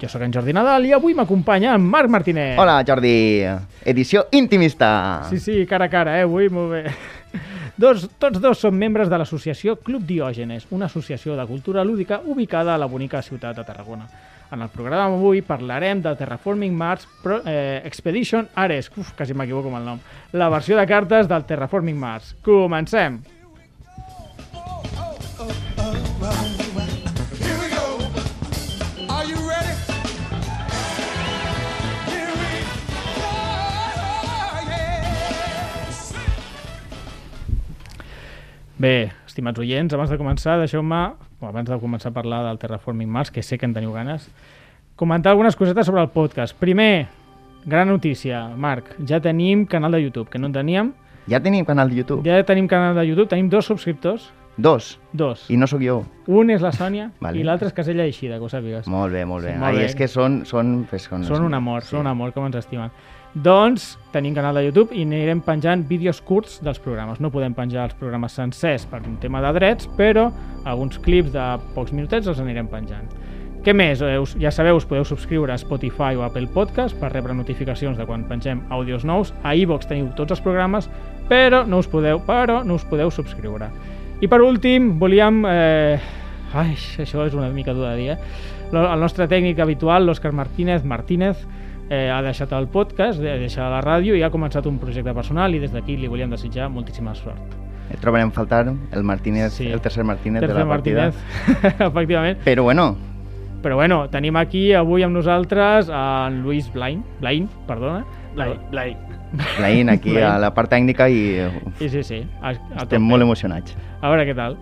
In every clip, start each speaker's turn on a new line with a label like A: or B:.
A: Jo sóc en Jordi Nadal i avui m'acompanya en Marc Martínez.
B: Hola, Jordi. Edició intimista.
A: Sí, sí, cara a cara, eh, avui, molt bé. Dos, tots dos són membres de l'associació Club Diògenes, una associació de cultura lúdica ubicada a la bonica ciutat de Tarragona. En el programa d'avui parlarem del Terraforming Mars Pro, eh, Expedition Ares, uf, quasi m'equivoco amb el nom, la versió de cartes del Terraforming Mars. Comencem!
C: Here
A: Bé, estimats oients, abans de començar, deixeu-me, abans de començar a parlar del Terraforming Mars, que sé que en teniu ganes, comentar algunes cosetes sobre el podcast. Primer, gran notícia, Marc, ja tenim canal de YouTube, que no en teníem.
B: Ja tenim canal de YouTube.
A: Ja tenim canal de YouTube, tenim dos subscriptors,
B: Dos.
A: dos.
B: I no sóc jo.
A: Un és la Sònia
B: Vale.
A: i l'altre és Casella Eixida, que ho sàpigues.
B: Molt bé, molt bé.
A: Sí, molt
B: Ai,
A: bé.
B: és que són... Són, pues, són,
A: Són un amor,
B: sí.
A: són un amor, com ens estimen. Doncs tenim canal de YouTube i anirem penjant vídeos curts dels programes. No podem penjar els programes sencers per un tema de drets, però alguns clips de pocs minutets els anirem penjant. Què més? Eh, Ja sabeu, us podeu subscriure a Spotify o Apple Podcast per rebre notificacions de quan pengem àudios nous. A iVox teniu tots els programes, però no us podeu, però no us podeu subscriure. I per últim, volíem... Eh... Ai, això és una mica dur de dir, eh? El nostre tècnic habitual, l'Òscar Martínez, Martínez, eh, ha deixat el podcast, ha deixat la ràdio i ha començat un projecte personal i des d'aquí li volíem desitjar moltíssima sort.
B: Et trobarem a faltar el Martínez,
A: Sí.
B: el tercer Martínez
A: Tercer
B: de la partida.
A: Martínez, efectivament.
B: Però bueno,
A: Però bueno, tenim aquí avui amb nosaltres en Lluís Blain, Blain, perdona.
D: Blai, Blai.
B: Laín aquí
A: Laín.
B: a la part tècnica i
A: Sí, sí, sí. A, a
B: estem molt emocionats.
A: A veure què tal.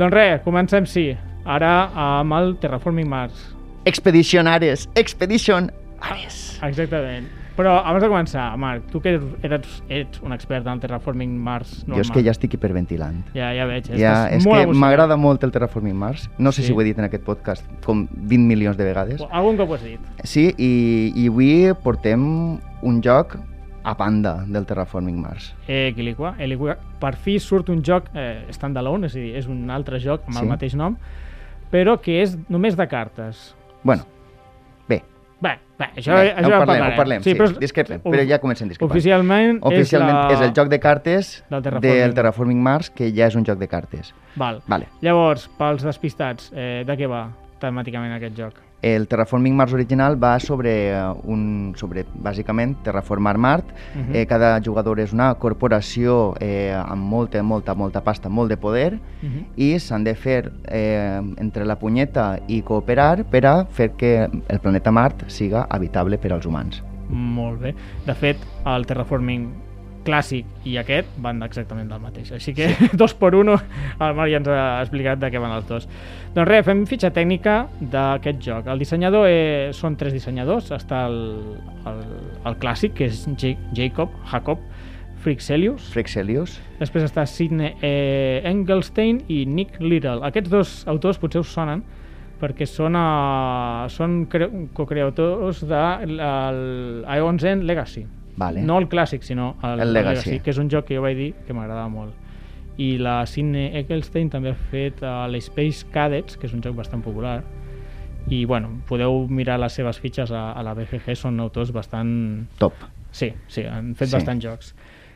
A: Doncs res, comencem, sí. Ara amb el Terraforming Mars.
B: Expedition Ares, Expedition Ares.
A: Exactament. Però abans de començar, Marc, tu que eres, ets un expert en Terraforming Mars normal.
B: Jo és que ja estic hiperventilant.
A: Ja, ja veig.
B: Ja, és
A: molt
B: que m'agrada molt el Terraforming Mars. No sé
A: Sí.
B: si ho he dit en aquest podcast com 20 milions de vegades.
A: Algun cop ho has dit.
B: Sí, i, i avui portem un joc a banda del Terraforming Mars.
A: Eh, Quilicua. Quilicua. Per fi surt un joc eh, standalone, és a dir, és un altre joc amb
B: Sí.
A: el mateix nom, però que és només de cartes.
B: Bueno, bé,
A: Bé, això,
B: Bé,
A: això
B: ho
A: ja
B: parlem,
A: parlarem.
B: ho parlem, sí,
A: però és-
B: discrepem, però ja comencem discrepant.
A: Oficialment,
B: oficialment
A: és,
B: és,
A: la...
B: el joc de cartes
A: del Terraforming.
B: del Terraforming Mars, que ja és un joc de cartes.
A: Val.
B: Vale.
A: Llavors, pels despistats, eh, de què va temàticament aquest joc?
B: El Terraforming Mars original va sobre, eh, un, sobre bàsicament, terraformar Mart.
A: Mhm.
B: eh, cada jugador és una corporació eh, amb molta, molta, molta pasta, molt de poder,
A: Uh -huh.
B: i s'han de fer eh, entre la punyeta i cooperar per a fer que el planeta Mart siga habitable per als humans.
A: Molt bé. De fet, el Terraforming clàssic i aquest van exactament del mateix. Així que, sí. dos per uno, el Marc ja ens ha explicat de què van els dos. Doncs res, fem fitxa tècnica d'aquest joc. El dissenyador eh, són tres dissenyadors. Està el, el, el clàssic, que és Ja- Jacob, Jacob Frixelius.
B: Frexelius,
A: Després està Sidney eh, Engelstein i Nick Little. Aquests dos autors potser us sonen perquè són, uh, són cre- co-creadors de el Aeon's End Legacy.
B: Vale.
A: No el clàssic, sinó el,
B: El Legacy.
A: que és un joc que jo vaig dir que m'agradava molt. I la Sidney Engelstein també ha fet uh, l'Space Cadets, que és un joc bastant popular. I, bueno, podeu mirar les seves fitxes a, a la BGG, són autors bastant...
B: top.
A: Sí, sí, han fet
B: Sí.
A: bastants jocs.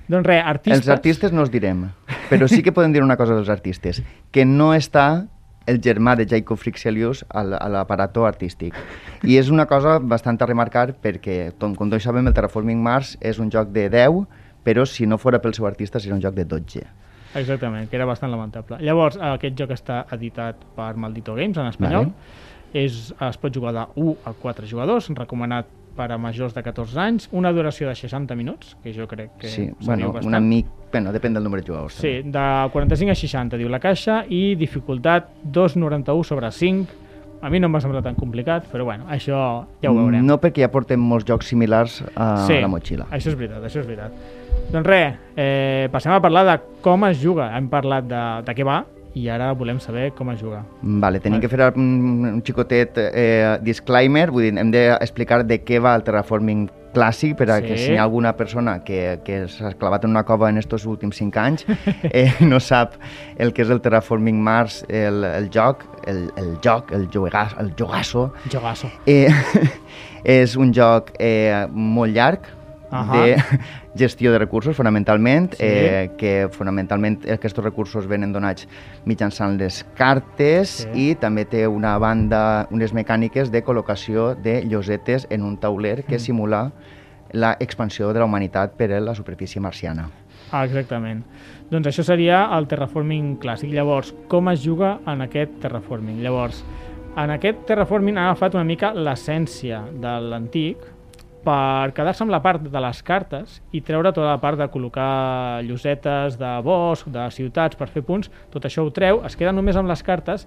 A: Doncs res, artistes...
B: Els artistes no els direm, però sí que podem dir una cosa dels artistes, que no està el germà de Jacob Frixelius a l- a l'aparato artístic. I és una cosa bastant a remarcar perquè, com, com tots sabem, el Terraforming Mars és un joc de 10, però si no fora pel seu artista seria un joc de 12.
A: Exactament, que era bastant lamentable. Llavors, aquest joc està editat per Maldito Games en espanyol.
B: Vale.
A: És, es pot jugar de 1 a 4 jugadors, recomanat per a majors de 14 anys, una duració de 60 minuts, que jo crec que
B: Sí, bueno,
A: bastant.
B: una mica... Bueno, depèn del número de jugadors.
A: Sí,
B: també.
A: de 45 a 60, diu la caixa, i dificultat 2,91 sobre 5, A mi no em va semblar tan complicat, però bueno, això ja ho veurem.
B: No perquè ja portem molts jocs similars a
A: sí,
B: la motxilla.
A: això és veritat, això és veritat. Doncs res, eh, passem a parlar de com es juga. Hem parlat de, de què va i ara volem saber com es juga.
B: Vale, tenim que fer un, un xicotet eh, disclaimer, vull dir, hem d'explicar de què va el terraforming clàssic per a
A: Sí.
B: que si hi ha alguna persona que, que s'ha clavat en una cova en estos últims cinc anys eh, no sap el que és el terraforming Mars, el, el joc, el, el joc, el, juegas, el jogasso,
A: Jogasso.
B: eh, és un joc eh, molt llarg,
A: Ahà.
B: de gestió de recursos, fonamentalment,
A: Sí.
B: eh, que fonamentalment aquests recursos venen donats mitjançant les cartes
A: Sí.
B: i també té una banda, unes mecàniques de col·locació de llosetes en un tauler que
A: Mm.
B: simula la expansió de la humanitat per a la superfície marciana.
A: Ah, exactament. Doncs això seria el terraforming clàssic. Llavors, com es juga en aquest terraforming? Llavors, en aquest terraforming ha agafat una mica l'essència de l'antic per quedar-se amb la part de les cartes i treure tota la part de col·locar llosetes de bosc, de ciutats per fer punts, tot això ho treu, es queda només amb les cartes,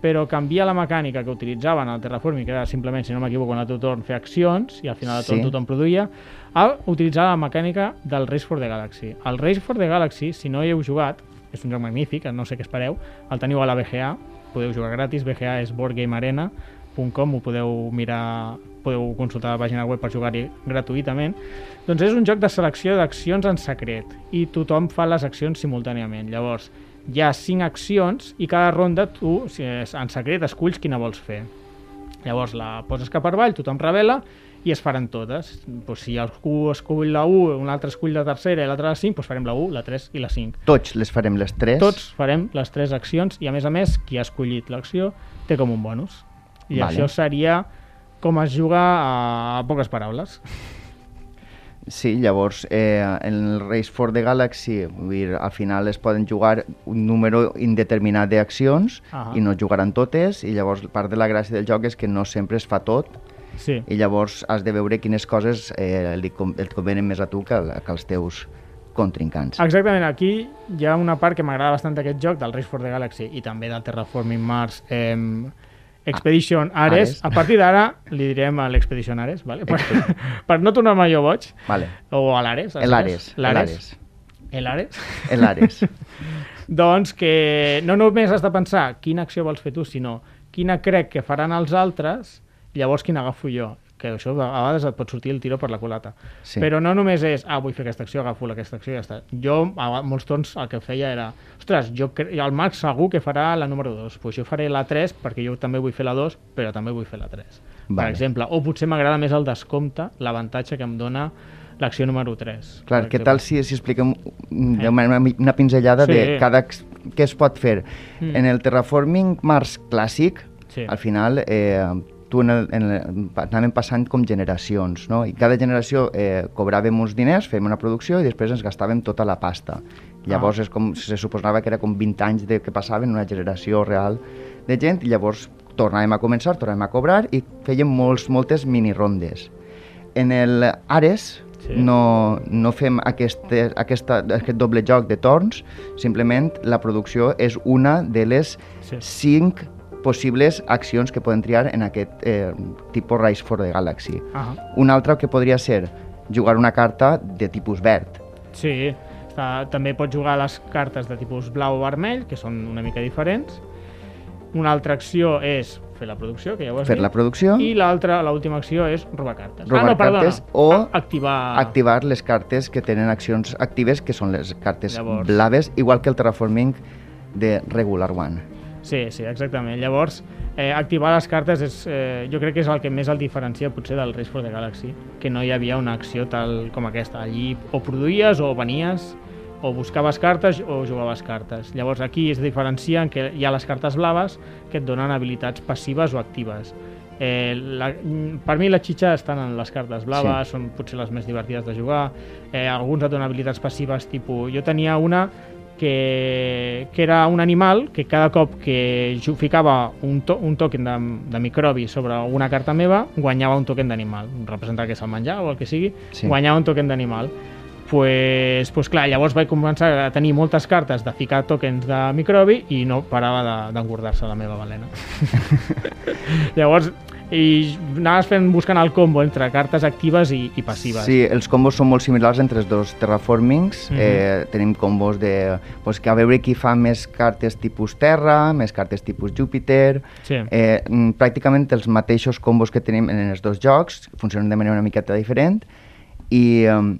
A: però canvia la mecànica que utilitzaven al Terraforming, que era simplement, si no m'equivoco, en el teu torn fer accions i al final de tot
B: Sí.
A: tothom produïa, a utilitzar la mecànica del Race for the Galaxy. El Race for the Galaxy, si no hi heu jugat, és un joc magnífic, no sé què espereu, el teniu a la BGA, podeu jugar gratis, BGA és boardgamearena.com, ho podeu mirar, podeu consultar la pàgina web per jugar-hi gratuïtament. Doncs és un joc de selecció d'accions en secret i tothom fa les accions simultàniament. Llavors, hi ha cinc accions i cada ronda tu, si és en secret, esculls quina vols fer. Llavors la poses cap avall, tothom revela i es faran totes. Pues si algú escull la 1, un altre escull la tercera i l'altre la 5, doncs farem la 1, la 3 i la 5.
B: Tots les farem les tres.
A: Tots farem les tres accions i a més a més qui ha escollit l'acció té com un bonus. I
B: Vale.
A: això seria com es juga a poques paraules.
B: Sí, llavors, eh, en el Race for the Galaxy, dir, al final es poden jugar un número indeterminat d'accions
A: Ahà.
B: i no jugaran totes, i llavors part de la gràcia del joc és que no sempre es fa tot,
A: Sí.
B: i llavors has de veure quines coses eh, li, et convenen més a tu que, que als teus contrincants.
A: Exactament, aquí hi ha una part que m'agrada bastant d'aquest joc, del Race for the Galaxy i també del Terraforming Mars eh, Expedition Ares.
B: Ares.
A: A partir d'ara li direm a l'Expedition Ares, vale? per, per no tornar-me jo boig.
B: Vale.
A: O a l'Ares.
B: El Ares, el
A: L'Ares.
B: Ares.
A: El Ares.
B: El Ares.
A: doncs que no només has de pensar quina acció vols fer tu, sinó quina crec que faran els altres, llavors quina agafo jo que això a vegades et pot sortir el tiro per la culata.
B: Sí.
A: Però no només és, ah, vull fer aquesta acció, agafo aquesta acció i ja està. Jo, a molts torns, el que feia era, ostres, jo el Marc segur que farà la número 2, doncs jo faré la 3 perquè jo també vull fer la 2, però també vull fer la 3. Per
B: Vale.
A: exemple, o potser m'agrada més el descompte, l'avantatge que em dona l'acció número 3.
B: Clar,
A: per
B: què tal si, si expliquem mm,
A: Eh.
B: una, pinzellada
A: Sí.
B: de cada... què es pot fer?
A: Mm.
B: En el Terraforming Mars clàssic,
A: Sí.
B: al final eh, tu en el, en el, anàvem passant com generacions, no? I cada generació eh, cobràvem uns diners, fèiem una producció i després ens gastàvem tota la pasta. Llavors
A: Ah.
B: és com, se suposava que era com 20 anys de que passaven una generació real de gent i llavors tornàvem a començar, tornàvem a cobrar i fèiem molts, moltes mini-rondes. En el Ares
A: Sí.
B: no, no fem aquest, aquesta, aquest doble joc de torns, simplement la producció és una de les
A: Sí.
B: cinc possibles accions que poden triar en aquest eh, tipus Rise for the Galaxy.
A: Ah,
B: Una altra que podria ser jugar una carta de tipus verd.
A: sí. Està, també pots jugar les cartes de tipus blau o vermell, que són una mica diferents. Una altra acció és fer la producció, que ja ho has
B: Fer
A: dit.
B: la producció,
A: I l'altra, l'última acció és robar cartes.
B: Robar
A: ah, no, perdona.
B: cartes o
A: A- activar...
B: activar les cartes que tenen accions actives, que són les cartes
A: Llavors.
B: blaves, igual que el Terraforming de Regular One.
A: Sí, sí, exactament. Llavors, eh, activar les cartes és, eh, jo crec que és el que més el diferencia potser del Race for the Galaxy, que no hi havia una acció tal com aquesta. Allí o produïes o venies o buscaves cartes o jugaves cartes. Llavors aquí es diferencia en que hi ha les cartes blaves que et donen habilitats passives o actives. Eh, la, per mi la xitxa estan en les cartes blaves,
B: Sí.
A: són potser les més divertides de jugar. Eh, alguns et donen habilitats passives, tipus... Jo tenia una que, que era un animal que cada cop que jo ficava un, to, un token de, de microbi sobre una carta meva, guanyava un token d'animal. Representar que se'l menjava o el que sigui,
B: Sí.
A: guanyava un token d'animal. pues, pues clar, llavors vaig començar a tenir moltes cartes de ficar tokens de microbi i no parava de- d'engordar-se la meva balena. llavors, i anaves fent, buscant el combo entre cartes actives i, i passives.
B: Sí, els combos són molt similars entre els dos terraformings.
A: Mhm.
B: eh, tenim combos de... Pues, que a veure qui fa més cartes tipus Terra, més cartes tipus Júpiter...
A: Sí.
B: Eh, mm, pràcticament els mateixos combos que tenim en els dos jocs, funcionen de manera una miqueta diferent i, um,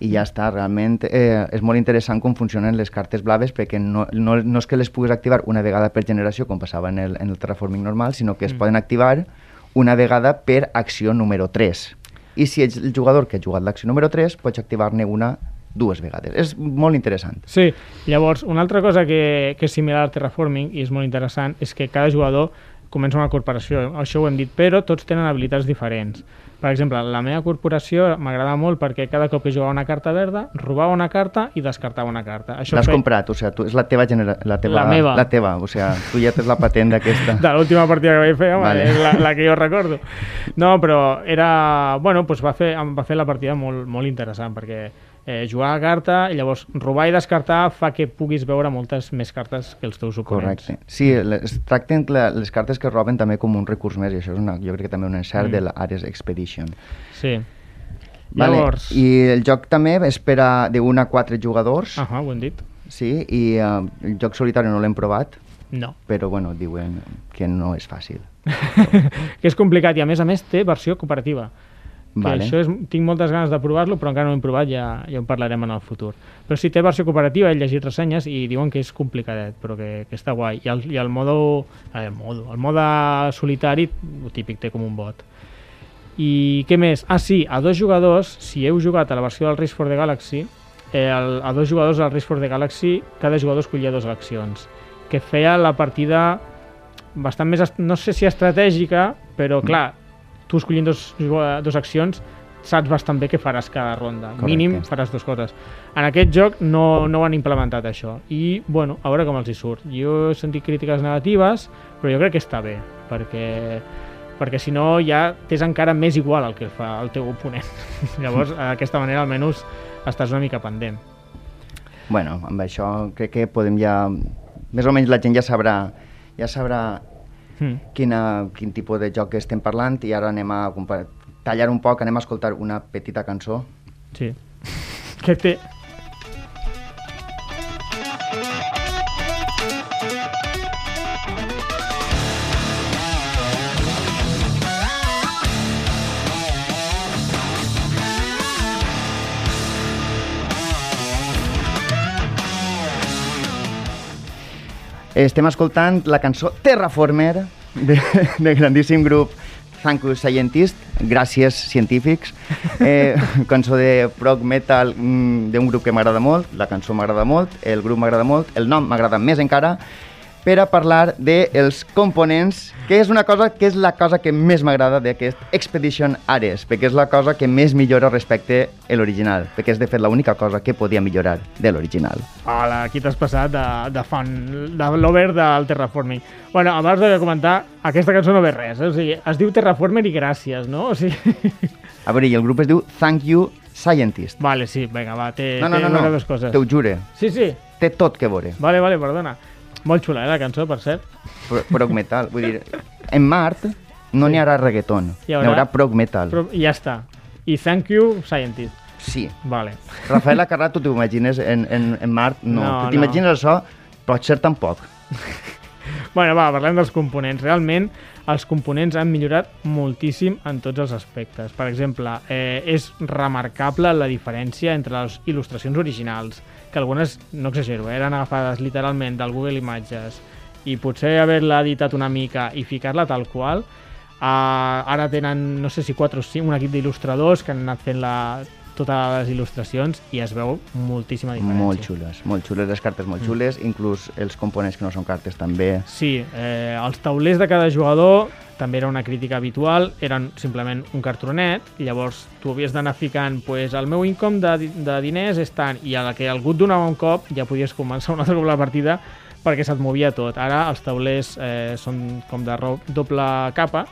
B: i ja està, realment eh, és molt interessant com funcionen les cartes blaves perquè no, no, no és que les puguis activar una vegada per generació com passava en el, en el terraforming normal, sinó que es
A: Mm.
B: poden activar una vegada per acció número 3. I si ets el jugador que ha jugat l'acció número 3, pots activar-ne una dues vegades. És molt interessant.
A: Sí, llavors, una altra cosa que, que és similar al terraforming i és molt interessant és que cada jugador comença una corporació, això ho hem dit, però tots tenen habilitats diferents. Per exemple, la meva corporació m'agrada molt perquè cada cop que jugava una carta verda, robava una carta i descartava una carta. Això
B: L'has
A: feia-
B: comprat, o sigui, tu, és la teva, genera la teva...
A: La meva.
B: La teva, o sigui, tu ja tens la patent d'aquesta.
A: de l'última partida que vaig fer, home,
B: Vale.
A: és la, la que jo recordo. No, però era... Bueno, doncs va fer, va fer la partida molt, molt interessant, perquè eh, jugar a carta i llavors robar i descartar fa que puguis veure moltes més cartes que els teus oponents.
B: Correcte. Sí, les, tracten la, les cartes que roben també com un recurs més, i això és una, jo crec que també un encert
A: Mm.
B: de l'Ares Expedition.
A: Sí. Llavors...
B: I el joc també és per a d'una a quatre jugadors,
A: Ah, ho hem dit.
B: sí, i uh, el joc solitari no l'hem provat,
A: No.
B: però bueno, diuen que no és fàcil.
A: que és complicat i a més a més té versió cooperativa.
B: Vale.
A: això és, tinc moltes ganes de provar-lo, però encara no ho hem provat, ja, ja en parlarem en el futur. Però sí, té versió cooperativa, he llegit ressenyes i diuen que és complicadet, però que, que està guai. I el, i el modo, eh, el modo, el mode solitari, el típic, té com un bot. I què més? Ah, sí, a dos jugadors, si heu jugat a la versió del Race for the Galaxy, eh, el, a dos jugadors del Race for the Galaxy, cada jugador escollia dues accions, que feia la partida bastant més, no sé si estratègica, però clar, tu escollint dos, dos accions saps bastant bé què faràs cada ronda.
B: Correcte.
A: Mínim faràs dues coses. En aquest joc no, no ho han implementat això. I, bueno, a veure com els hi surt. Jo he sentit crítiques negatives, però jo crec que està bé, perquè perquè si no ja t'és encara més igual el que fa el teu oponent. Llavors, d'aquesta manera almenys estàs una mica pendent.
B: Bueno, amb això crec que podem ja... Més o menys la gent ja sabrà ja sabrà
A: Mm.
B: quina, quin tipus de joc estem parlant i ara anem a tallar un poc, anem a escoltar una petita cançó.
A: Sí. Que té...
B: Estem escoltant la cançó Terraformer de, de grandíssim grup Thank you Scientist, gràcies científics, eh, cançó de prog metal mm, d'un grup que m'agrada molt, la cançó m'agrada molt, el grup m'agrada molt, el nom m'agrada més encara, per a parlar dels components, que és una cosa que és la cosa que més m'agrada d'aquest Expedition Ares, perquè és la cosa que més millora respecte a l'original, perquè és de fet l'única cosa que podia millorar de l'original.
A: Hola, aquí t'has passat de, de fan, de l'over del Terraforming. Bueno, abans de comentar, aquesta cançó no ve res, eh? o sigui, es diu Terraformer i gràcies, no? O sigui...
B: A veure, i el grup es diu Thank You Scientist.
A: Vale, sí, vinga, va, té,
B: No, no,
A: té
B: no, no,
A: dues coses.
B: te ho jure,
A: Sí, sí,
B: té tot que veure.
A: vale, vale, perdona. Molt xula, eh, la cançó, per cert.
B: Pro- Prog metal, vull dir, en Mart no n'hi haurà reggaeton,
A: Hi
B: n'hi
A: haurà-
B: haurà prog metal.
A: I ja està. I thank you, scientist.
B: Sí.
A: Vale.
B: Rafael Acarrat, tu t'ho imagines en, en, en Mart? No.
A: No,
B: t'imagines això? Pot ser tampoc.
A: Bueno, va, parlem dels components. Realment, els components han millorat moltíssim en tots els aspectes. Per exemple, eh, és remarcable la diferència entre les il·lustracions originals, que algunes, no exagero, eh, eren agafades literalment del Google Imatges i potser haver-la editat una mica i ficar-la tal qual, eh, ara tenen, no sé si 4 o 5, un equip d'il·lustradors que han anat fent la, totes les il·lustracions i es veu moltíssima diferència.
B: Molt xules, molt xules, les cartes molt xules, inclús els components que no són cartes també.
A: Sí, eh, els taulers de cada jugador també era una crítica habitual, eren simplement un cartronet, llavors tu havies d'anar ficant pues, el meu income de, de diners és tant, i a la que algú et donava un cop ja podies començar un altre cop la partida perquè se't movia tot. Ara els taulers eh, són com de doble capa,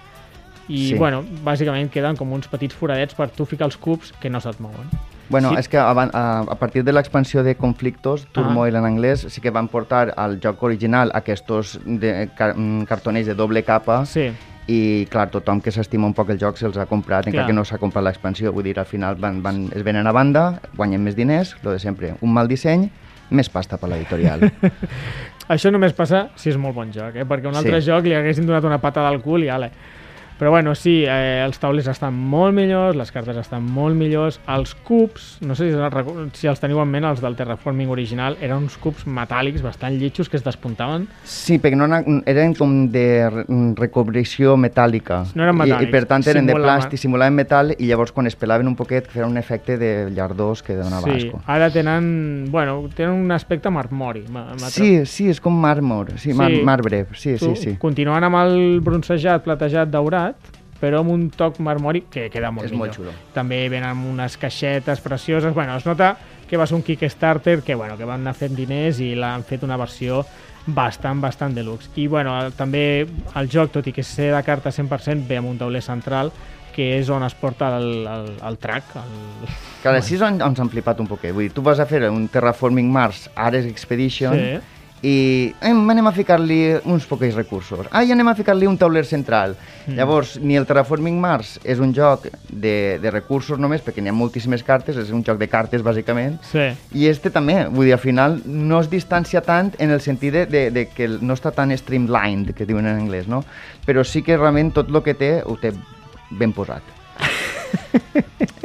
A: i
B: Sí.
A: bueno, bàsicament queden com uns petits foradets per tu ficar els cubs que no se't mouen.
B: Bueno,
A: Sí.
B: és que a, a, a partir de l'expansió de Conflictos, Turmoil en anglès, sí que van portar al joc original aquests de, car mm, cartoners de doble capa
A: Sí.
B: i, clar, tothom que s'estima un poc el joc se'ls ha comprat,
A: Clar.
B: encara que no s'ha comprat l'expansió. Vull dir, al final van, van, es venen a banda, guanyen més diners, lo de sempre. Un mal disseny, més pasta per l'editorial.
A: Això només passa si és molt bon joc, eh? perquè un altre
B: Sí.
A: joc li haguessin donat una patada al cul i ale. Però bueno, sí, eh, els taulers estan molt millors, les cartes estan molt millors, els cubs, no sé si, els si els teniu en ment, els del Terraforming original, eren uns cubs metàl·lics bastant lletjos que es despuntaven.
B: Sí, perquè no, eren- eren com de re- recobrició metàl·lica.
A: No eren
B: I, I
A: metàl·lics,
B: per tant eren de
A: simulaven-
B: plàstic, simulaven metal i llavors quan es pelaven un poquet feien un efecte de llardós que donava
A: sí,
B: asco.
A: ara tenen, bueno, tenen un aspecte marmori. m'ha- m'ha
B: Sí, sí, és com màrmor, sí, mar,
A: Sí.
B: marbre, sí, sí,
A: Tu,
B: sí.
A: Continuant amb el bronzejat, platejat, daurat, però amb un toc marmori que queda molt
B: És
A: millor.
B: molt xulo.
A: També venen amb unes caixetes precioses. Bueno, es nota que va ser un Kickstarter que, bueno, que van anar fent diners i l'han fet una versió bastant, bastant deluxe. I bueno, també el joc, tot i que ser de carta 100%, ve amb un tauler central que és on es porta el, el, el track. El...
B: Que és on, on s'han flipat un poquet. Vull dir, tu vas a fer un Terraforming Mars Ares Expedition
A: Sí.
B: I em, anem a ficar-li uns poquets recursos. Ah, i anem a ficar-li un tauler central.
A: Mm.
B: Llavors, ni el Terraforming Mars és un joc de, de recursos només, perquè n'hi ha moltíssimes cartes, és un joc de cartes, bàsicament,
A: Sí.
B: i este també, vull dir, al final no es distancia tant en el sentit de, de, de que no està tan streamlined, que diuen en anglès, no? Però sí que realment tot el que té ho té ben posat.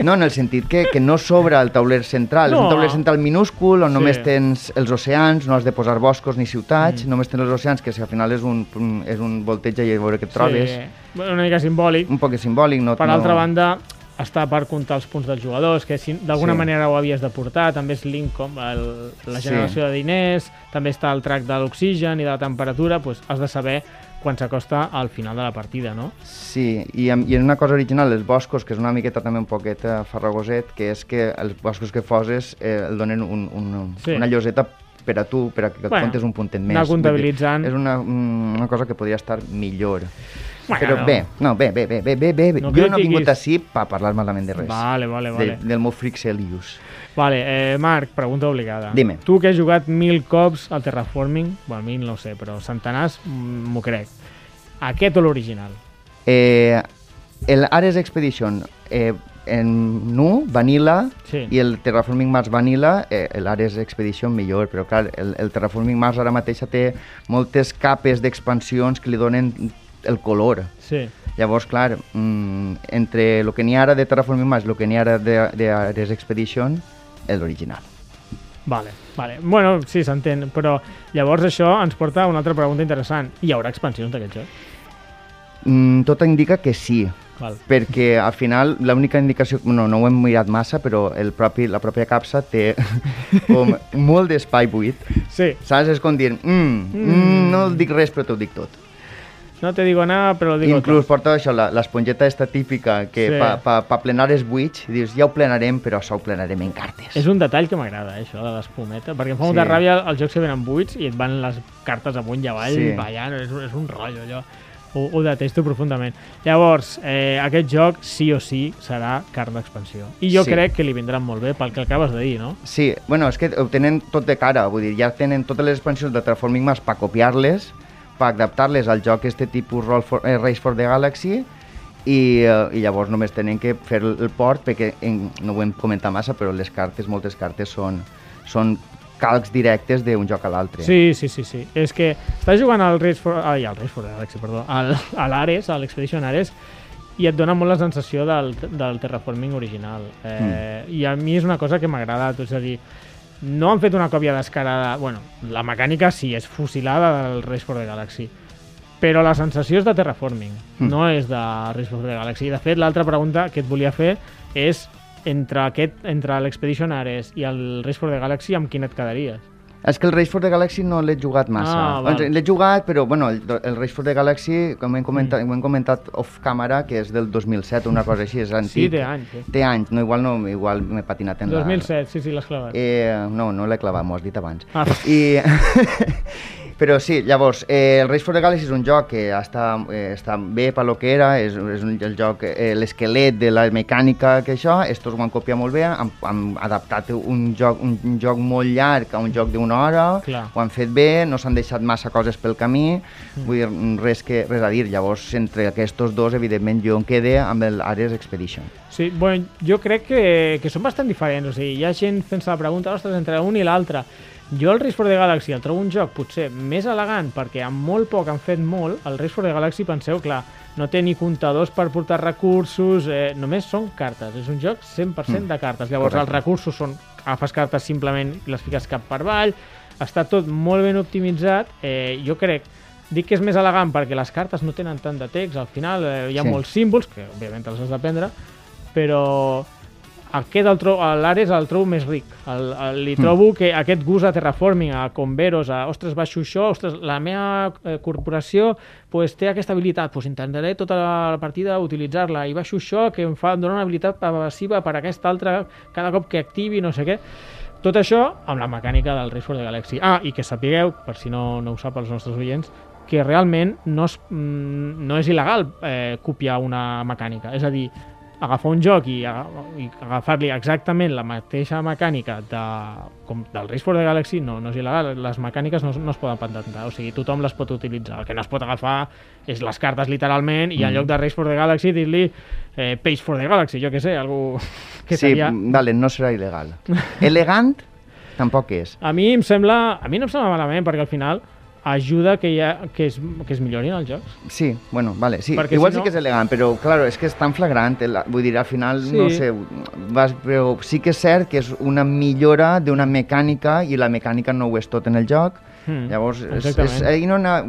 B: No, en el sentit que, que no sobra el tauler central, és
A: No.
B: un tauler central minúscul on
A: Sí.
B: només tens els oceans, no has de posar boscos ni ciutats, només tens els oceans, que si al final és un, un, és un volteja i a veure què et trobes.
A: Sí. Una mica simbòlic.
B: Un poc simbòlic, no...
A: Per
B: no...
A: altra banda, està per comptar els punts dels jugadors, que si d'alguna
B: Sí.
A: manera ho havies de portar, també és l'income, el, la
B: Sí.
A: generació de diners, també està el track de l'oxigen i de la temperatura, doncs has de saber quan s'acosta al final de la partida, no?
B: Sí, i, amb- i en una cosa original, els boscos, que és una miqueta també un poquet eh, farragoset, que és que els boscos que foses eh, el donen un, un,
A: Sí.
B: una lloseta per a tu, per a que et
A: Bueno,
B: comptes un puntet més.
A: anar
B: dir,
A: comptabilitzant.
B: És una, mm, una cosa que podria estar millor.
A: Bueno,
B: Però bé, no, bé, bé, bé, bé, bé, bé.
A: No
B: jo no he vingut així per parlar malament de res.
A: Vale, vale, vale.
B: De, del meu Frixelius.
A: Vale, eh, Marc, pregunta obligada.
B: Dime.
A: Tu que has jugat mil cops al Terraforming, bueno, mil no sé, però centenars mm, m'ho crec. Aquest o l'original?
B: Eh, el Ares Expedition eh, en nu, Vanilla,
A: Sí.
B: i el Terraforming Mars Vanilla, eh, l'Ares Expedition millor, però clar, el, el Terraforming Mars ara mateix té moltes capes d'expansions que li donen el color.
A: Sí.
B: Llavors, clar, mm, entre el que n'hi ara de Terraforming Mars i el que n'hi ara de, de Ares Expedition, és l'original.
A: Vale, vale. Bueno, sí, s'entén, però llavors això ens porta a una altra pregunta interessant. Hi haurà expansions d'aquest joc?
B: Mm, tot indica que sí,
A: Val.
B: perquè al final l'única indicació, no, no ho hem mirat massa, però el propi, la pròpia capsa té com molt d'espai buit.
A: Sí,
B: Saps? És com dir, mm, mm, no el dic res però t'ho dic tot.
A: No te digo nada, però lo digo
B: Inclús
A: tot.
B: porta això, l'esponjeta esta típica que
A: Sí.
B: pa, pa, pa plenar els buits, dius, ja ho plenarem, però això ho plenarem en cartes.
A: És un detall que m'agrada, això de l'espumeta, perquè em fa molta
B: Sí.
A: ràbia els jocs que venen buits i et van les cartes amunt i avall,
B: Sí.
A: ballant, és, és un rotllo allò. Ho, ho detesto profundament. Llavors, eh, aquest joc sí o sí serà carn d'expansió. I jo
B: Sí.
A: crec que li vindran molt bé pel que acabes de dir, no?
B: Sí, bueno, és que ho tenen tot de cara, vull dir, ja tenen totes les expansions de Terraforming Mars per copiar-les, per adaptar-les al joc este tipus Roll for, eh, Race for the Galaxy, i, eh, i llavors només tenen que fer el, port, perquè en, no ho hem comentat massa, però les cartes, moltes cartes són, són calcs directes d'un joc a l'altre.
A: Sí, sí, sí, sí. És que estàs jugant al Race for... Ai, al Race for the Galaxy, perdó. Al, a l'Ares, a l'Expedition Ares, i et dona molt la sensació del, del terraforming original. Eh, I a mi és una cosa que m'ha agradat, és a dir, no han fet una còpia descarada... Bueno, la mecànica sí, és fusilada del Race for the Galaxy, però la sensació és de terraforming,
B: Mm.
A: no és de Race for the Galaxy. De fet, l'altra pregunta que et volia fer és entre aquest entre l'Expedition Ares i el Race for the Galaxy, amb quin et quedaries?
B: És que el Race for the Galaxy no l'he jugat massa.
A: Ah.
B: Doncs l'he jugat, però bueno, el, el Race for the Galaxy, com hem comentat, mm. ho hem comentat off-camera, que és del 2007, una cosa així, és antic.
A: Sí, té anys, eh?
B: Té anys, no, igual no, igual m'he patinat en
A: 2007, sí, sí, l'has clavat.
B: la... Eh, no, no l'he clavat, m'ho has dit abans.
A: Ah.
B: I, Però sí, llavors, eh, el Race for the Galaxy és un joc que està, eh, està bé per lo que era, és, és un, el joc, eh, l'esquelet de la mecànica que això, estos ho han copiat molt bé, han, han adaptat un joc, un, un joc molt llarg a un joc d'una hora,
A: Clar.
B: ho han fet bé, no s'han deixat massa coses pel camí, mm. vull dir, res, que, res a dir. Llavors, entre aquests dos, evidentment, jo em quedé amb el Ares Expedition.
A: Sí, bueno, jo crec que, que són bastant diferents. O sigui, hi ha gent fent-se la pregunta, ostres, entre un i l'altre. Jo el Race for the Galaxy el trobo un joc potser més elegant perquè amb molt poc han fet molt. El Race for the Galaxy, penseu, clar, no té ni comptadors per portar recursos, eh, només són cartes. És un joc 100%
B: Mm.
A: de cartes. Llavors
B: Correcte.
A: els recursos són, agafes cartes simplement i les fiques cap per avall, està tot molt ben optimitzat. Eh, jo crec Dic que és més elegant perquè les cartes no tenen tant de text, al final eh, hi ha
B: Sí.
A: molts símbols, que òbviament els has d'aprendre, però aquest el tro- l'Ares el trobo més ric. El, el, li trobo que aquest gust a terraforming, a converos, a ostres, baixo això, ostres, la meva eh, corporació pues, té aquesta habilitat, pues, intentaré tota la partida utilitzar-la i baixo això que em fa em dona una habilitat passiva per a aquesta altra cada cop que activi, no sé què. Tot això amb la mecànica del Race for the Galaxy. Ah, i que sapigueu, per si no, no ho sap els nostres oients, que realment no és, mm, no és il·legal eh, copiar una mecànica. És a dir, agafar un joc i, i agafar-li exactament la mateixa mecànica de, com del Race for the Galaxy no, no és il·legal, les mecàniques no, no es poden patentar, o sigui, tothom les pot utilitzar el que no es pot agafar és les cartes literalment i en lloc de Race for the Galaxy dir-li eh, Page for the Galaxy, jo que sé, algú que
B: sí,
A: seria...
B: vale, no serà il·legal. Elegant tampoc és.
A: A mi em sembla, a mi no em sembla malament perquè al final ajuda que, ha, que, es, que es millorin els jocs.
B: Sí, bueno, vale, sí.
A: Perquè
B: Igual
A: si no-
B: sí que és elegant, però, claro, és que és tan flagrant. El, vull dir, al final,
A: Sí.
B: no sé, vas, però sí que és cert que és una millora d'una mecànica i la mecànica no ho és tot en el joc.
A: Mm,
B: Llavors, és,
A: exactament.
B: és, hi ha una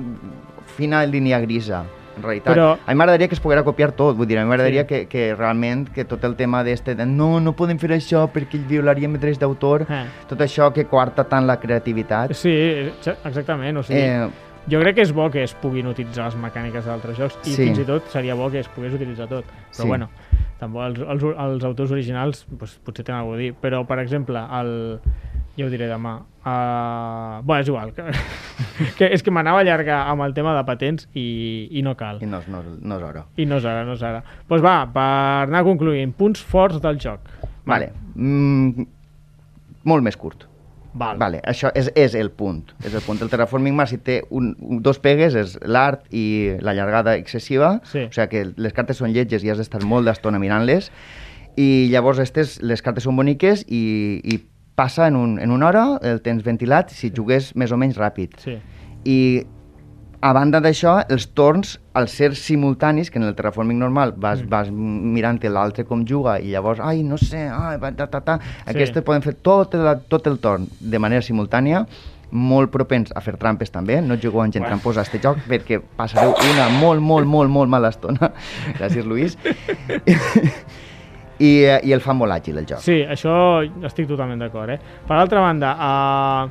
B: fina línia grisa, en realitat.
A: Però-
B: A mi m'agradaria que es poguera copiar tot, vull dir, a mi m'agradaria
A: Sí.
B: que, que realment que tot el tema d'este de no, no podem fer això perquè violaríem drets d'autor,
A: Eh.
B: tot això que coarta tant la creativitat.
A: Sí, exa- exactament. O sigui,
B: Eh,
A: Jo crec que és bo que es puguin utilitzar les mecàniques d'altres jocs i
B: Sí.
A: fins i tot seria bo que es pogués utilitzar tot. Però
B: Sí.
A: bueno, tampoc els, els, els autors originals pues, potser tenen alguna a dir. Però, per exemple, el... ja ho diré demà. Uh... Bueno, és igual. Que, que és que m'anava a allargar amb el tema de patents i, i no cal.
B: I no, no, no és hora.
A: I no és ara, no és ara. Doncs pues va, per anar concluint, punts forts del joc.
B: Vale. Mm, molt més curt.
A: Val.
B: Vale, això és, és el punt. És el punt. El terraforming Mars, si té un, un, dos pegues, és l'art i la llargada excessiva.
A: Sí.
B: O sigui que les cartes són lletges i has d'estar molt d'estona mirant-les. I llavors estes, les cartes són boniques i, i passa en, un, en una hora el temps ventilat si jugués més o menys ràpid.
A: Sí.
B: I a banda d'això, els torns, al ser simultanis, que en el terraforming normal vas,
A: Mm.
B: vas mirant l'altre com juga i llavors, ai, no sé, ai, ta, ta, ta.
A: Sí.
B: Aquestes poden fer tot el, tot el torn de manera simultània, molt propens a fer trampes també, no jugueu amb gent tramposa a este joc perquè passareu una molt, molt, molt, molt mala estona. Gràcies, Lluís. I, eh, I el fa molt àgil, el joc.
A: Sí, això estic totalment d'acord. Eh? Per altra banda, uh,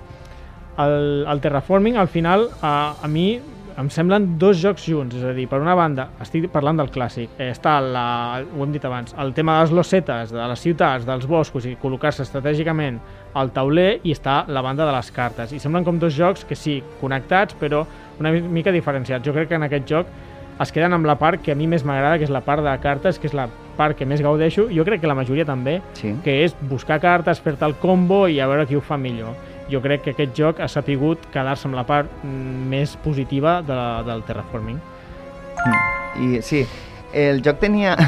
A: el, el Terraforming, al final, uh, a mi em semblen dos jocs junts, és a dir, per una banda, estic parlant del clàssic, eh, està, la, ho hem dit abans, el tema de les losetes, de les ciutats, dels boscos i col·locar-se estratègicament al tauler i està la banda de les cartes. I semblen com dos jocs que sí, connectats, però una mi- mica diferenciats. Jo crec que en aquest joc es queden amb la part que a mi més m'agrada, que és la part de cartes, que és la part que més gaudeixo, jo crec que la majoria també,
B: Sí.
A: que és buscar cartes, fer-te el combo i a veure qui ho fa millor. Jo crec que aquest joc ha sapigut quedar-se amb la part mm, més positiva de la, del terraforming.
B: I sí, el joc tenia...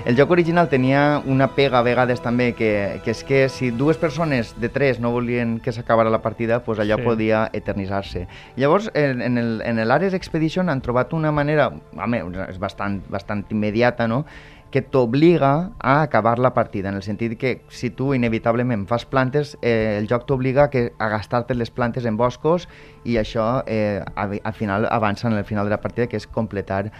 B: El joc original tenia una pega a vegades també, que, que és que si dues persones de tres no volien que s'acabara la partida, pues allò
A: Sí.
B: sí. podia eternitzar-se. Llavors, en, en el, en l'Ares Expedition han trobat una manera, home, és bastant, bastant immediata, no?, que t'obliga a acabar la partida, en el sentit que si tu inevitablement fas plantes, eh, el joc t'obliga a, gastar-te les plantes en boscos i això eh, al final avança en el final de la partida, que és completar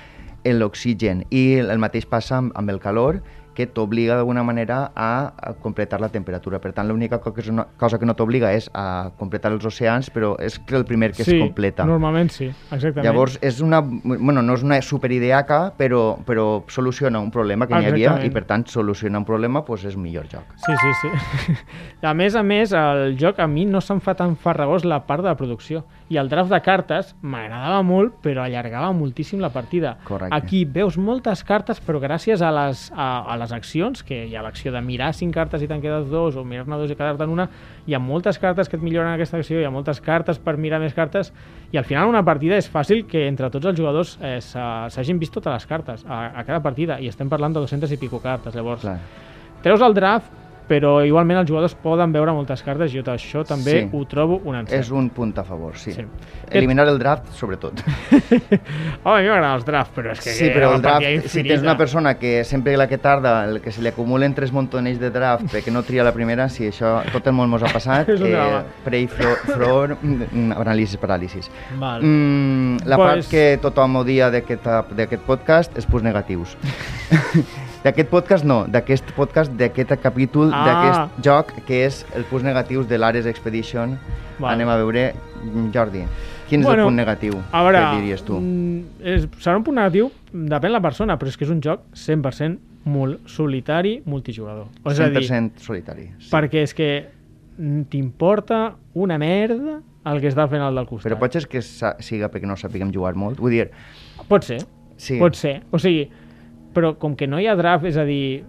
B: l'oxigen. I el mateix passa amb, amb el calor que t'obliga d'alguna manera a, completar la temperatura. Per tant, l'única cosa que no t'obliga és a completar els oceans, però és que el primer que
A: sí,
B: es completa.
A: normalment sí, exactament.
B: Llavors, és una, bueno, no és una superideaca, però, però soluciona un problema que n'hi havia i, per tant, soluciona un problema doncs és millor joc.
A: Sí, sí, sí. A més a més, el joc a mi no se'm fa tan farragós la part de la producció. I el draft de cartes m'agradava molt, però allargava moltíssim la partida.
B: Correcte.
A: Aquí veus moltes cartes, però gràcies a les, a, a les accions, que hi ha l'acció de mirar cinc cartes i te'n quedes dos, o mirar-ne dos i quedar-te'n una, hi ha moltes cartes que et milloren aquesta acció, hi ha moltes cartes per mirar més cartes, i al final una partida és fàcil que entre tots els jugadors eh, s'ha- s'hagin vist totes les cartes a, a cada partida, i estem parlant de 200 i pico cartes. Llavors,
B: Clar.
A: treus el draft, però igualment els jugadors poden veure moltes cartes i jo això també
B: Sí.
A: ho trobo un encert.
B: És un punt a favor, sí.
A: Sí.
B: Eliminar el draft, sobretot.
A: Home, a mi m'agraden els drafts, però és que...
B: Sí, però el draft,
A: partida
B: si
A: infinita.
B: tens una persona que sempre la que tarda, el que se li acumulen tres montonells de draft perquè no tria la primera, sí, això tot el món mos ha passat.
A: Drama.
B: Prey, flor, mm, anàlisis, paràlisis.
A: Val.
B: Mm, la
A: Pues-
B: part que tothom odia d'aquest podcast és punts negatius. d'aquest podcast no, d'aquest podcast, d'aquest capítol,
A: Ah.
B: d'aquest joc, que és el punts negatius de l'Ares Expedition.
A: Val.
B: Anem a veure, Jordi, quin és
A: Bueno,
B: el punt negatiu
A: A veure,
B: que diries tu?
A: mm, és, serà un punt negatiu, depèn la persona, però és que és un joc 100% molt solitari multijugador. O és a dir,
B: 100% solitari. Sí.
A: perquè és que t'importa una merda el que està fent el del costat.
B: Però pot ser que siga perquè no sapiguem jugar molt? Vull dir,
A: Pot ser,
B: sí,
A: pot ser. O sigui, però com que no hi ha draft, és a dir,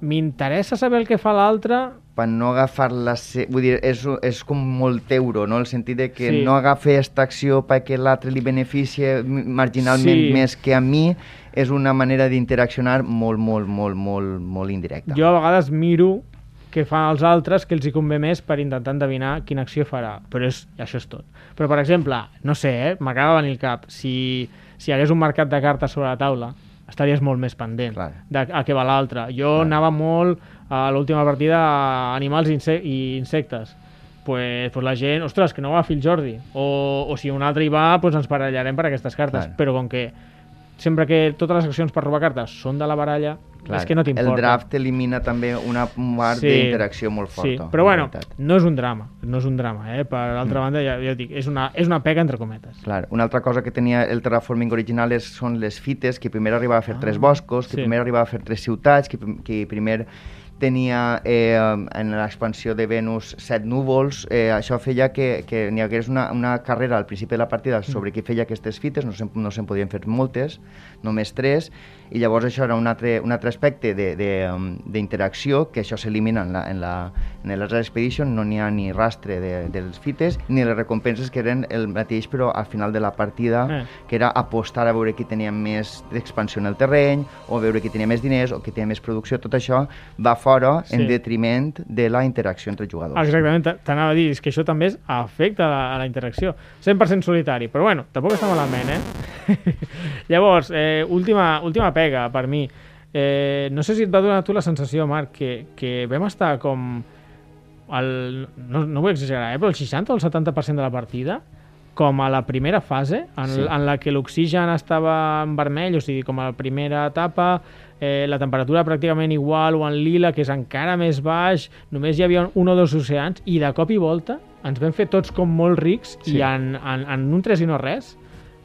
A: m'interessa saber el que fa l'altre,
B: per no agafar la... Se... Vull dir, és, és com molt euro, no? El sentit de que
A: Sí.
B: no agafi esta acció perquè l'altre li beneficia m- marginalment
A: Sí.
B: més que a mi és una manera d'interaccionar molt, molt, molt, molt, molt indirecta.
A: jo a vegades miro què fan els altres que els hi convé més per intentar endevinar quina acció farà, però és, això és tot. Però, per exemple, no sé, eh, m'acaba de venir al cap, si, si hi hagués un mercat de cartes sobre la taula, estaries molt més pendent
B: Clar.
A: de a què va l'altre. Jo
B: Clar.
A: anava molt a l'última partida a animals i inse i insectes. Pues, pues la gent, ostres, que no va a el Jordi. O, o si un altre hi va, pues ens barallarem per aquestes cartes.
B: Clar.
A: Però com que sempre que totes les accions per robar cartes són de la baralla,
B: Clar,
A: és que no t'importa.
B: El draft elimina també una part
A: Sí,
B: d'interacció molt forta.
A: Sí, però
B: en
A: bueno, no és un drama, no és un drama, eh? Per l'altra
B: Mm.
A: banda, ja, ja dic, és una, és una pega entre cometes.
B: Clar, una altra cosa que tenia el terraforming original és, són les fites, que primer arribava a fer
A: Ah,
B: tres boscos, que
A: sí.
B: primer arribava a fer tres ciutats, que, que primer tenia eh, en l'expansió de Venus set núvols, eh, això feia que, que n'hi hagués una, una carrera al principi de la partida sobre qui feia aquestes fites, no se'n no se'n podien fer moltes, només tres, i llavors això era un altre, un altre aspecte de- de, d'interacció, que això s'elimina en, la, en, la, en Laser Expedition, no n'hi ha ni rastre de, dels fites, ni les recompenses que eren el mateix, però al final de la partida,
A: Eh.
B: que era apostar a veure qui tenia més expansió en el terreny, o veure qui tenia més diners, o qui tenia més producció, tot això va fora
A: Sí.
B: en detriment de la interacció entre jugadors.
A: Exactament, t'anava a dir, és que això també és afecta a la, a la interacció. 100% solitari, però bueno, tampoc està malament, eh? Llavors, eh, última, última pega per mi. Eh, no sé si et va donar tu la sensació, Marc, que, que vam estar com... El, no, no vull exagerar, eh, però el 60 o el 70% de la partida com a la primera fase, en,
B: Sí.
A: en la que l'oxigen estava en vermell, o sigui, com a la primera etapa, eh, la temperatura pràcticament igual o en lila, que és encara més baix, només hi havia un o dos oceans, i de cop i volta ens vam fer tots com molt rics
B: Sí.
A: i en, en, en un 3 i no res,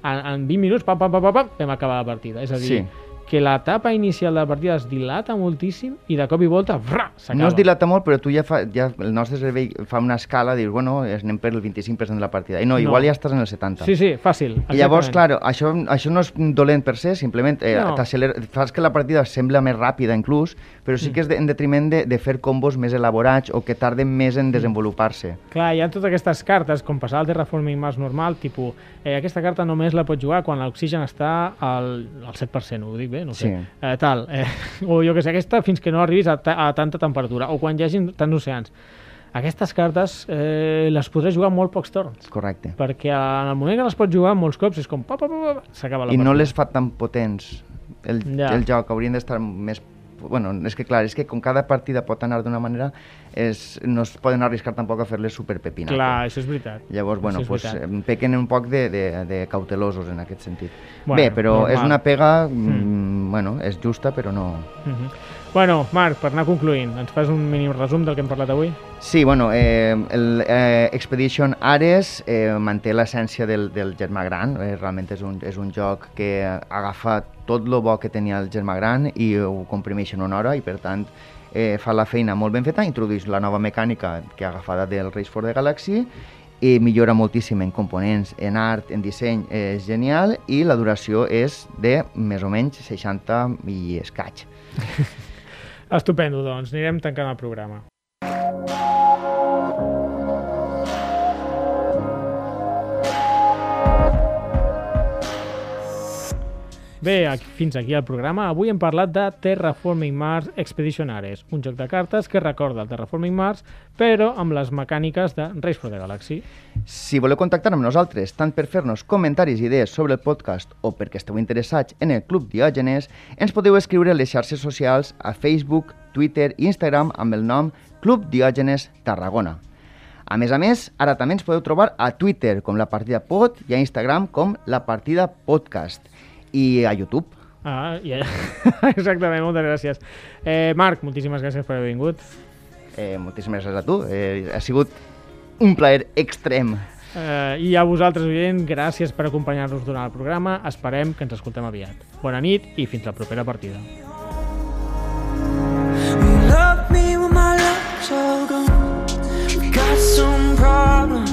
A: en, en 20 minuts, pam, pam, pam, pam, pam, vam acabar la partida. És a dir,
B: Sí.
A: Que l'etapa inicial de la partida es dilata moltíssim i de cop i volta, s'acaba.
B: No es dilata molt, però tu ja, fa, ja el nostre cervell fa una escala, dius, bueno, anem per el 25% de la partida. I no,
A: No.
B: igual ja estàs en el 70%.
A: Sí, sí, fàcil.
B: I llavors, clar, això, això no és dolent per se, simplement eh,
A: No.
B: fas que la partida sembla més ràpida inclús, però sí que és de, en detriment de, de fer combos més elaborats o que tarden més en desenvolupar-se.
A: Clar, hi ha totes aquestes cartes, com passava al Terraforming Mars normal, tipus, eh, aquesta carta només la pots jugar quan l'oxigen està al, al 7%, ho dic bé? No sé.
B: Sí.
A: Eh, tal, eh, o jo que sé, aquesta fins que no arribis a, ta a tanta temperatura, o quan hi hagi tants oceans. Aquestes cartes eh, les podràs jugar molt pocs torns,
B: Correcte.
A: perquè en el moment que les pots jugar molts cops és com pa, pa, pa, pa, s'acaba la
B: I no
A: partida.
B: les fa tan potents. El,
A: Ja.
B: el joc haurien d'estar més bueno, és que clar, és que com cada partida pot anar d'una manera, és, no es poden arriscar tampoc a fer-les superpepinacle.
A: Clar, això és veritat.
B: Llavors, bueno,
A: Això és
B: pues,
A: veritat.
B: pequen un poc de, de, de cautelosos en aquest sentit.
A: Bueno,
B: Bé, però
A: normal.
B: és una pega, mm. bueno, és justa, però no...
A: Mhm. Bueno, Marc, per anar concluint, ens fas un mínim resum del que hem parlat avui?
B: Sí, bueno, eh, el eh, Expedition Ares eh, manté l'essència del, del Germà Gran, eh, realment és un, és un joc que agafa tot el bo que tenia el Germà Gran i ho comprimeix en una hora i per tant eh, fa la feina molt ben feta, introdueix la nova mecànica que ha agafada del Race for the Galaxy i millora moltíssim en components, en art, en disseny, eh, és genial i la duració és de més o menys 60 i escaig.
A: Estupendo, doncs. Anirem tancant el programa. Bé, aquí, fins aquí el programa. Avui hem parlat de Terraforming Mars Expedition Ares, un joc de cartes que recorda el Terraforming Mars, però amb les mecàniques de Race for the Galaxy.
B: Si voleu contactar amb nosaltres, tant per fer-nos comentaris i idees sobre el podcast o perquè esteu interessats en el Club Diògenes, ens podeu escriure a les xarxes socials a Facebook, Twitter i Instagram amb el nom Club Diògenes Tarragona. A més a més, ara també ens podeu trobar a Twitter com La Partida Pod i a Instagram com La Partida Podcast i a YouTube.
A: Ah, ja, exactament, moltes gràcies. Eh, Marc, moltíssimes gràcies per haver vingut.
B: Eh, moltíssimes gràcies a tu. Eh, ha sigut un plaer extrem.
A: Eh, I a vosaltres, oient, gràcies per acompanyar-nos durant el programa. Esperem que ens escoltem aviat. Bona nit i fins la propera partida.
D: Love me when my love's all gone. We got some problems,